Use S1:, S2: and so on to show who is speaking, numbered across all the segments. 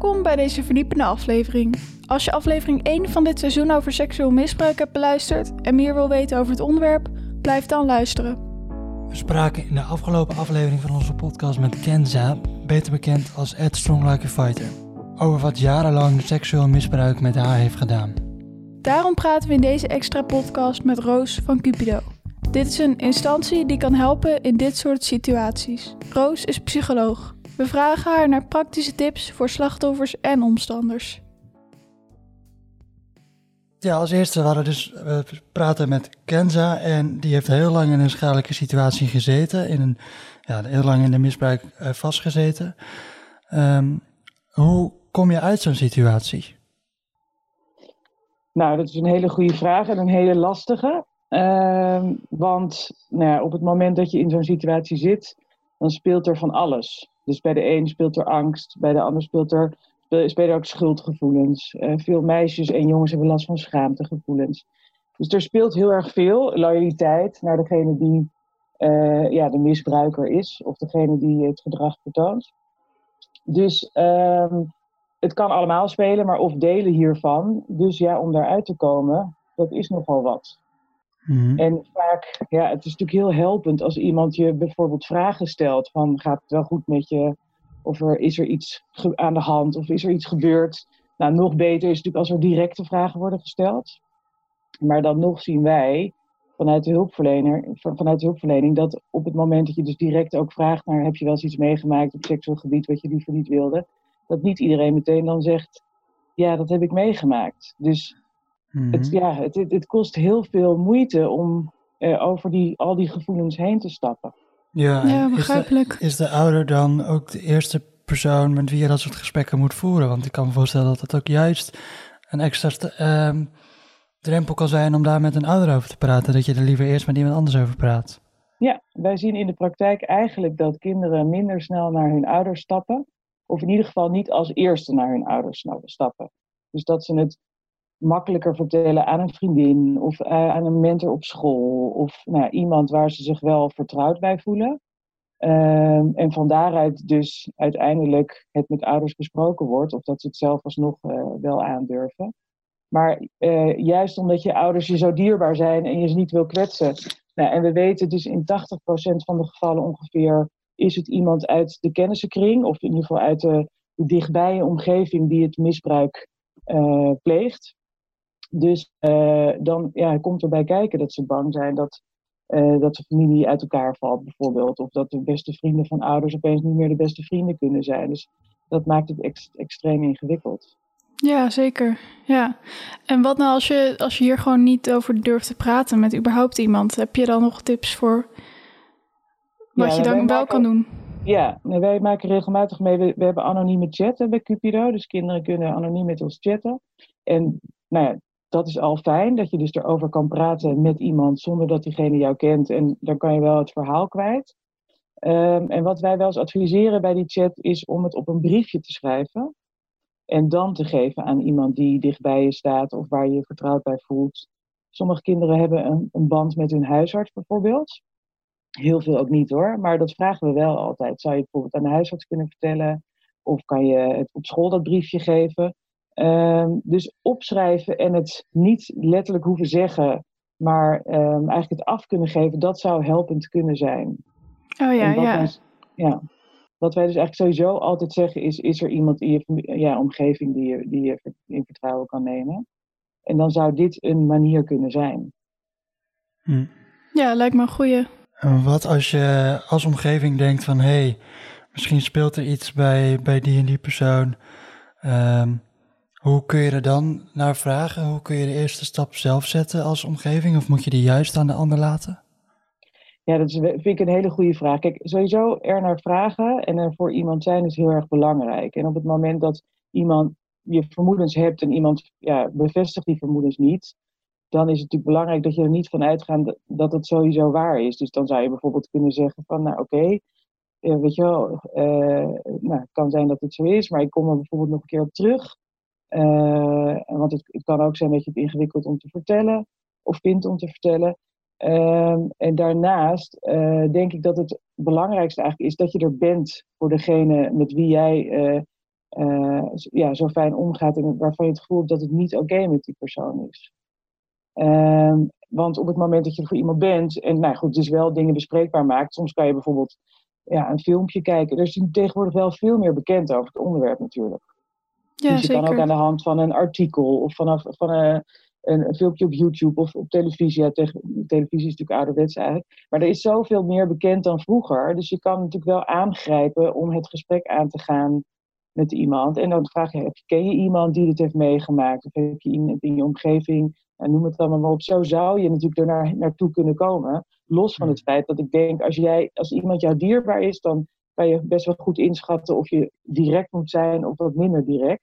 S1: Welkom bij deze verdiepende aflevering. Als je aflevering 1 van dit seizoen over seksueel misbruik hebt beluisterd en meer wil weten over het onderwerp, blijf dan luisteren.
S2: We spraken in de afgelopen aflevering van onze podcast met Kenza, beter bekend als Ed Strong Like a Fighter, over wat jarenlang seksueel misbruik met haar heeft gedaan.
S1: Daarom praten we in deze extra podcast met Roos van Cupido. Dit is een instantie die kan helpen in dit soort situaties. Roos is psycholoog. We vragen haar naar praktische tips voor slachtoffers en omstanders.
S2: Ja, als eerste hadden we dus we praten met Kenza en die heeft heel lang in een schadelijke situatie gezeten, in een, ja, heel lang in de misbruik uh, vastgezeten. Um, hoe kom je uit zo'n situatie?
S3: Nou, dat is een hele goede vraag en een hele lastige. Uh, want nou ja, op het moment dat je in zo'n situatie zit, dan speelt er van alles. Dus bij de een speelt er angst, bij de ander speelt er, spelen ook schuldgevoelens. Uh, veel meisjes en jongens hebben last van schaamtegevoelens. Dus er speelt heel erg veel loyaliteit naar degene die uh, ja, de misbruiker is, of degene die het gedrag vertoont. Dus um, het kan allemaal spelen, maar of delen hiervan. Dus ja, om daaruit te komen, dat is nogal wat. Mm-hmm. En vaak, ja, het is natuurlijk heel helpend als iemand je bijvoorbeeld vragen stelt van gaat het wel goed met je? Of er, is er iets aan de hand? Of is er iets gebeurd? Nou, nog beter is natuurlijk als er directe vragen worden gesteld. Maar dan nog zien wij vanuit de, hulpverlener, vanuit de hulpverlening dat op het moment dat je dus direct ook vraagt naar heb je wel eens iets meegemaakt op seksueel gebied wat je liever niet wilde, dat niet iedereen meteen dan zegt ja, dat heb ik meegemaakt. Dus Het, ja, het, het, kost heel veel moeite om uh, over die, al die gevoelens heen te stappen.
S2: Ja, ja begrijpelijk. Is de, is de, ouder dan ook de eerste persoon met wie je dat soort gesprekken moet voeren? Want ik kan me voorstellen dat dat ook juist een extra uh, drempel kan zijn om daar met een ouder over te praten. Dat je er liever eerst met iemand anders over praat.
S3: Ja, wij zien in de praktijk eigenlijk dat kinderen minder snel naar hun ouders stappen. Of in ieder geval niet als eerste naar hun ouders stappen. Dus dat ze het makkelijker vertellen aan een vriendin of uh, aan een mentor op school of nou, iemand waar ze zich wel vertrouwd bij voelen. Uh, en van daaruit dus uiteindelijk het met ouders besproken wordt of dat ze het zelf alsnog uh, wel aandurven. Maar uh, juist omdat je ouders je zo dierbaar zijn en je ze niet wil kwetsen. Nou, en we weten dus in 80% van de gevallen ongeveer is het iemand uit de kennissenkring of in ieder geval uit de, de dichtbije omgeving die het misbruik pleegt. Dus uh, dan ja, komt erbij kijken dat ze bang zijn dat, uh, dat de familie uit elkaar valt, bijvoorbeeld. Of dat de beste vrienden van ouders opeens niet meer de beste vrienden kunnen zijn. Dus dat maakt het ex extreem ingewikkeld.
S1: Ja, zeker. Ja. En wat nou als je, als je hier gewoon niet over durft te praten met überhaupt iemand? Heb je dan nog tips voor wat je dan wel maken, kan doen?
S3: Ja, wij maken regelmatig mee. We, we hebben anonieme chatten bij Cupido. Dus kinderen kunnen anoniem met ons chatten. En nou ja, dat is al fijn, dat je dus erover kan praten met iemand zonder dat diegene jou kent. En dan kan je wel het verhaal kwijt. Um, en wat wij wel eens adviseren bij die chat is om het op een briefje te schrijven. En dan te geven aan iemand die dichtbij je staat of waar je je vertrouwd bij voelt. Sommige kinderen hebben een, een band met hun huisarts bijvoorbeeld. Heel veel ook niet hoor, maar dat vragen we wel altijd. Zou je bijvoorbeeld aan de huisarts kunnen vertellen? Of kan je het op school dat briefje geven? Um, dus opschrijven en het niet letterlijk hoeven zeggen, maar um, eigenlijk het af kunnen geven, dat zou helpend kunnen zijn.
S1: Oh ja, ja.
S3: Wij, ja. Wat wij dus eigenlijk sowieso altijd zeggen is, is er iemand in je ja, omgeving die je, die je in vertrouwen kan nemen? En dan zou dit een manier kunnen zijn.
S1: Hm. Ja, lijkt me een goeie.
S2: Wat als je als omgeving denkt van, hé, hey, misschien speelt er iets bij, bij die en die persoon. Um, hoe kun je er dan naar vragen? Hoe kun je de eerste stap zelf zetten als omgeving? Of moet je die juist aan de ander laten?
S3: Ja, dat vind ik een hele goede vraag. Kijk, sowieso er naar vragen en er voor iemand zijn is heel erg belangrijk. En op het moment dat iemand je vermoedens hebt en iemand ja, bevestigt die vermoedens niet, dan is het natuurlijk belangrijk dat je er niet van uitgaat dat het sowieso waar is. Dus dan zou je bijvoorbeeld kunnen zeggen van, nou oké, eh, weet je wel, uh, nou, het kan zijn dat het zo is, maar ik kom er bijvoorbeeld nog een keer op terug. Uh, want het, kan ook zijn dat je het ingewikkeld om te vertellen of vindt om te vertellen. Uh, en daarnaast uh, denk ik dat het belangrijkste eigenlijk is dat je er bent voor degene met wie jij uh, ja, zo fijn omgaat en waarvan je het gevoel hebt dat het niet oké met die persoon is. Um, want op het moment dat je voor iemand bent en nou goed, dus wel dingen bespreekbaar maakt, soms kan je bijvoorbeeld ja, een filmpje kijken. Er is tegenwoordig wel veel meer bekend over het onderwerp natuurlijk. Ja, dus je kan ook aan de hand van een artikel of vanaf van een, een, een filmpje op YouTube of op televisie. Ja, tegen, televisie is natuurlijk ouderwets eigenlijk. Maar er is zoveel meer bekend dan vroeger. Dus je kan natuurlijk wel aangrijpen om het gesprek aan te gaan met iemand. En dan vraag je, ken je iemand die dit heeft meegemaakt? Of heb je iemand in je omgeving en noem het allemaal maar op. Zo zou je natuurlijk er naar, naartoe kunnen komen. Los van het feit dat ik denk, als, jij, als iemand jou dierbaar is, dan kan je best wel goed inschatten of je direct moet zijn of wat minder direct.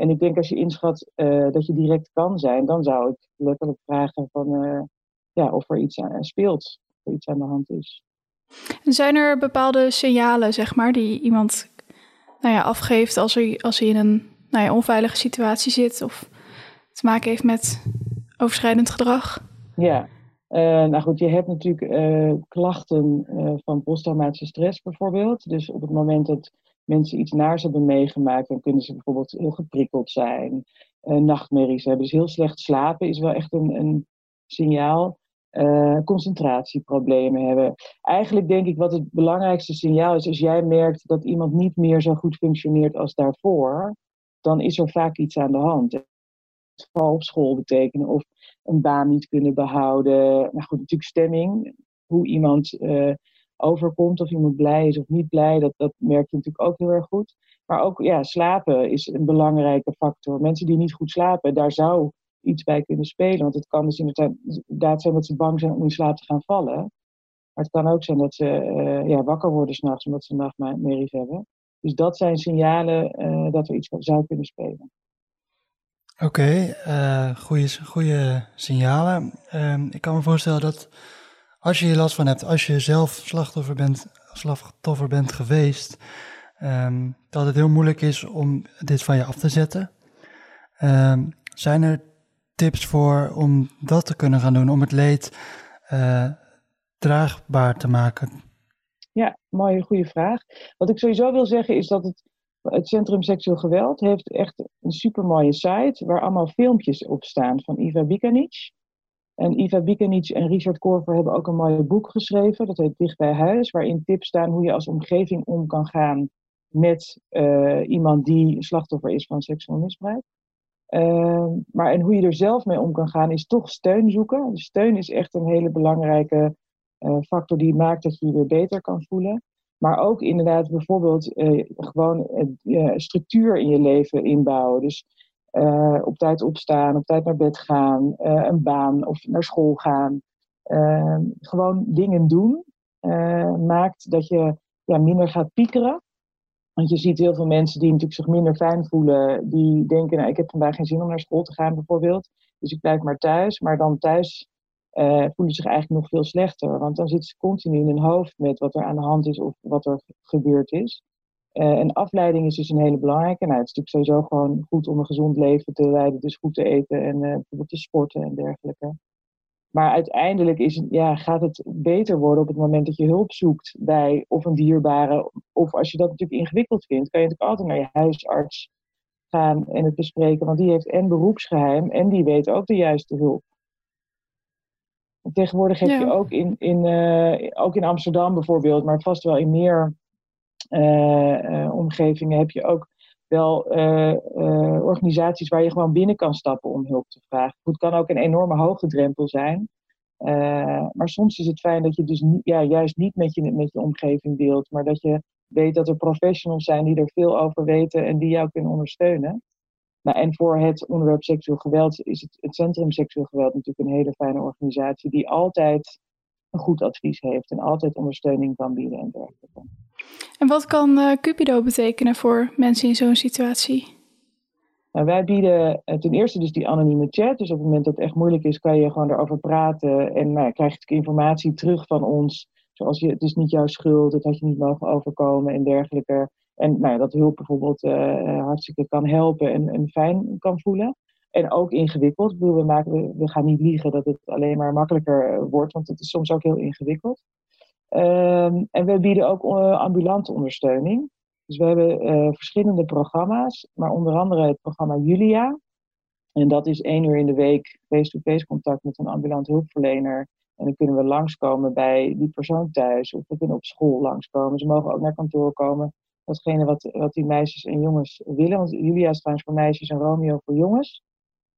S3: En ik denk als je inschat uh, dat je direct kan zijn, dan zou ik letterlijk vragen van, uh, ja, of er iets aan speelt, of er iets aan de hand is.
S1: En zijn er bepaalde signalen, zeg maar, die iemand nou ja, afgeeft als hij, als hij in een nou ja, onveilige situatie zit of te maken heeft met overschrijdend gedrag?
S3: Ja, uh, nou goed, je hebt natuurlijk klachten van posttraumatische stress bijvoorbeeld. Dus op het moment dat mensen iets naars hebben meegemaakt, dan kunnen ze bijvoorbeeld heel geprikkeld zijn, nachtmerries hebben. Dus heel slecht slapen is wel echt een, een signaal. concentratieproblemen hebben. Eigenlijk denk ik wat het belangrijkste signaal is, als jij merkt dat iemand niet meer zo goed functioneert als daarvoor, dan is er vaak iets aan de hand val op school betekenen of een baan niet kunnen behouden. Nou goed, natuurlijk stemming, hoe iemand uh, overkomt, of iemand blij is of niet blij, dat, dat merk je natuurlijk ook heel erg goed. Maar ook ja, slapen is een belangrijke factor. Mensen die niet goed slapen, daar zou iets bij kunnen spelen. Want het kan dus inderdaad zijn dat ze bang zijn om in slaap te gaan vallen. Maar het kan ook zijn dat ze uh, ja, wakker worden s'nachts omdat ze nachtmerries hebben. Dus dat zijn signalen uh, dat er iets zou kunnen spelen.
S2: Oké, okay, uh, goede signalen. Uh, ik kan me voorstellen dat als je hier last van hebt, als je zelf slachtoffer bent, slachtoffer bent geweest, um, dat het heel moeilijk is om dit van je af te zetten. Um, zijn er tips voor om dat te kunnen gaan doen, om het leed uh, draagbaar te maken?
S3: Ja, mooie, goede vraag. Wat ik sowieso wil zeggen is dat het het Centrum Seksueel Geweld heeft echt een supermooie site waar allemaal filmpjes op staan van Iva Bikanic. En Iva Bikanic en Richard Korver hebben ook een mooi boek geschreven, dat heet Dicht bij Huis, waarin tips staan hoe je als omgeving om kan gaan met uh, iemand die slachtoffer is van seksueel misbruik. Uh, maar en hoe je er zelf mee om kan gaan, is toch steun zoeken. Dus steun is echt een hele belangrijke uh, factor die maakt dat je je weer beter kan voelen. Maar ook inderdaad bijvoorbeeld uh, gewoon structuur in je leven inbouwen. Dus uh, op tijd opstaan, op tijd naar bed gaan, een baan of naar school gaan. Ehm, gewoon dingen doen maakt dat je ja, minder gaat piekeren. Want je ziet heel veel mensen die natuurlijk zich minder fijn voelen. Die denken, nou, ik heb vandaag geen zin om naar school te gaan bijvoorbeeld. Dus ik blijf maar thuis. Maar dan thuis voelen zich eigenlijk nog veel slechter. Want dan zitten ze continu in hun hoofd met wat er aan de hand is of wat er gebeurd is. Uh, en afleiding is dus een hele belangrijke. Nou, het is natuurlijk sowieso gewoon goed om een gezond leven te leiden, dus goed te eten en uh, bijvoorbeeld te sporten en dergelijke. Maar uiteindelijk is, ja, gaat het beter worden op het moment dat je hulp zoekt bij of een dierbare. Of als je dat natuurlijk ingewikkeld vindt, kan je natuurlijk altijd naar je huisarts gaan en het bespreken. Want die heeft en beroepsgeheim en die weet ook de juiste hulp. Tegenwoordig heb je ook in, in, uh, ook in Amsterdam bijvoorbeeld, maar vast wel in meer omgevingen heb je ook wel organisaties waar je gewoon binnen kan stappen om hulp te vragen. Het kan ook een enorme hoge drempel zijn. maar soms is het fijn dat je dus niet, ja, juist niet met je, met je omgeving deelt, maar dat je weet dat er professionals zijn die er veel over weten en die jou kunnen ondersteunen. Nou, en voor het onderwerp seksueel geweld is het, het Centrum Seksueel Geweld natuurlijk een hele fijne organisatie die altijd een goed advies heeft en altijd ondersteuning kan bieden en dergelijke.
S1: En wat kan uh, Cupido betekenen voor mensen in zo'n situatie?
S3: Nou, wij bieden uh, ten eerste dus die anonieme chat. Dus op het moment dat het echt moeilijk is, kan je gewoon erover praten. En nou, krijg je informatie terug van ons. Zoals je, het is niet jouw schuld, het had je niet mogen overkomen en dergelijke. En nou dat hulp bijvoorbeeld uh, hartstikke kan helpen en, en fijn kan voelen. En ook ingewikkeld. Ik bedoel, we, maken, we, gaan niet liegen dat het alleen maar makkelijker eh, wordt, want het is soms ook heel ingewikkeld. Um, en we bieden ook ambulante ondersteuning. Dus we hebben eh, verschillende programma's, maar onder andere het programma Julia. En dat is één uur in de week face-to-face contact met een ambulant hulpverlener. En dan kunnen we langskomen bij die persoon thuis of we kunnen op school langskomen. Ze mogen ook naar kantoor komen. Datgene wat, wat die meisjes en jongens willen. Want Julia is trouwens voor meisjes en Romeo voor jongens.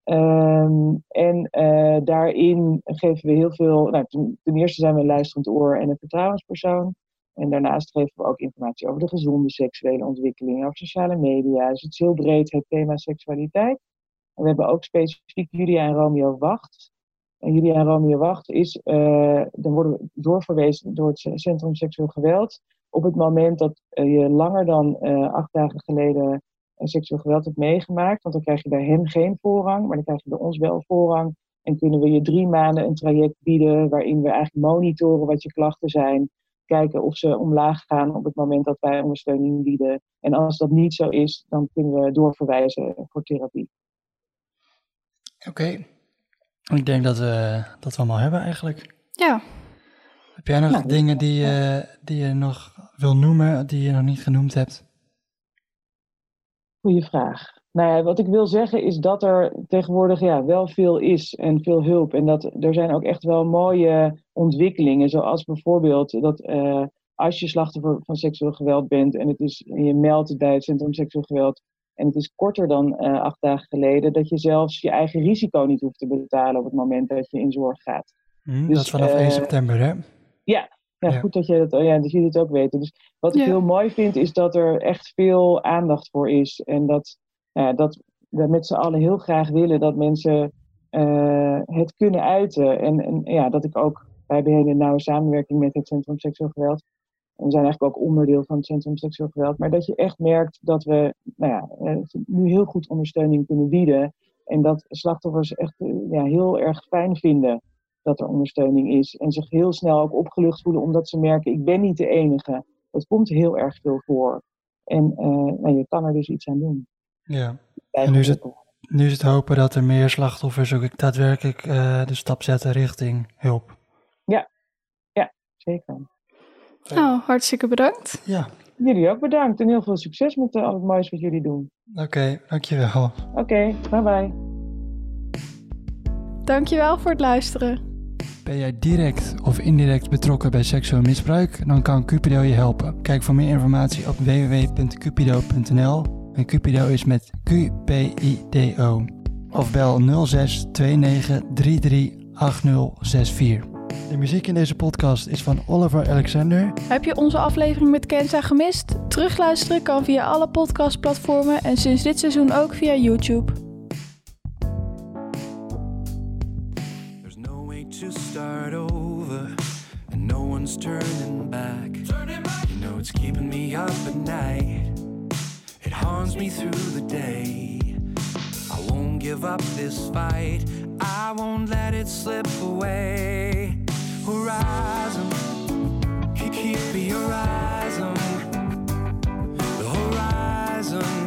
S3: Ehm, en uh, daarin geven we heel veel. Nou, ten, eerste zijn we een luisterend oor en een vertrouwenspersoon. En daarnaast geven we ook informatie over de gezonde seksuele ontwikkeling, over sociale media. Dus het is heel breed het thema seksualiteit. We hebben ook specifiek Julia en Romeo Wacht. En Julia en Romeo Wacht is, uh, dan worden we doorverwezen door het Centrum Seksueel Geweld. Op het moment dat uh, je langer dan acht dagen geleden seksueel geweld hebt meegemaakt. Want dan krijg je bij hem geen voorrang, maar dan krijg je bij ons wel voorrang. En kunnen we je drie maanden een traject bieden waarin we eigenlijk monitoren wat je klachten zijn. Kijken of ze omlaag gaan op het moment dat wij ondersteuning bieden. En als dat niet zo is, dan kunnen we doorverwijzen voor therapie.
S2: Oké. Okay. Ik denk dat we dat we allemaal hebben eigenlijk.
S1: Ja.
S2: Heb jij nog nou, dingen die, uh, die je nog wil noemen, die je nog niet genoemd hebt?
S3: Goeie vraag. Nou ja, wat ik wil zeggen is dat er tegenwoordig ja, wel veel is en veel hulp. En dat er zijn ook echt wel mooie ontwikkelingen. Zoals bijvoorbeeld dat uh, als je slachtoffer van seksueel geweld bent en, het is, en je meldt het bij het Centrum Seksueel Geweld en het is korter dan uh, acht dagen geleden, dat je zelfs je eigen risico niet hoeft te betalen op het moment dat je in zorg gaat.
S2: Mm, dus, dat is vanaf uh, 1 september, hè?
S3: Ja, ja, ja, goed dat je dat, oh ja, dat jullie het ook weten. Dus wat ik ja. heel mooi vind, is dat er echt veel aandacht voor is. En dat, ja, dat we met z'n allen heel graag willen dat mensen uh, het kunnen uiten. En, en ja, dat ik ook, wij hebben een hele nauwe samenwerking met het Centrum Seksueel Geweld. En we zijn eigenlijk ook onderdeel van het Centrum Seksueel Geweld. Maar dat je echt merkt dat we nou ja, nu heel goed ondersteuning kunnen bieden. En dat slachtoffers echt ja, heel erg fijn vinden dat er ondersteuning is. En zich heel snel ook opgelucht voelen omdat ze merken, ik ben niet de enige. Het komt heel erg veel voor. En uh, nou, je kan er dus iets aan doen.
S2: Ja, en nu is, het, nu is het hopen dat er meer slachtoffers ook daadwerkelijk uh, de stap zetten richting hulp.
S3: Ja, ja zeker.
S1: Nou, hartstikke bedankt.
S2: Ja.
S3: Jullie ook bedankt en heel veel succes met uh, al het moois wat jullie doen.
S2: Oké, okay, dankjewel.
S3: Oké, okay, bye bye.
S1: Dankjewel voor het luisteren.
S2: Ben jij direct of indirect betrokken bij seksueel misbruik? Dan kan Cupido je helpen. Kijk voor meer informatie op www.cupido.nl. En Cupido is met Q-P-I-D-O. Of bel 06 29 33 8064. De muziek in deze podcast is van Oliver Alexander.
S1: Heb je onze aflevering met Kenza gemist? Terugluisteren kan via alle podcastplatformen en sinds dit seizoen ook via YouTube. one's turning back. Turning back. You know it's keeping me up at night. It haunts me through the day. I won't give up this fight. I won't let it slip away. Horizon, keep your eyes on the horizon.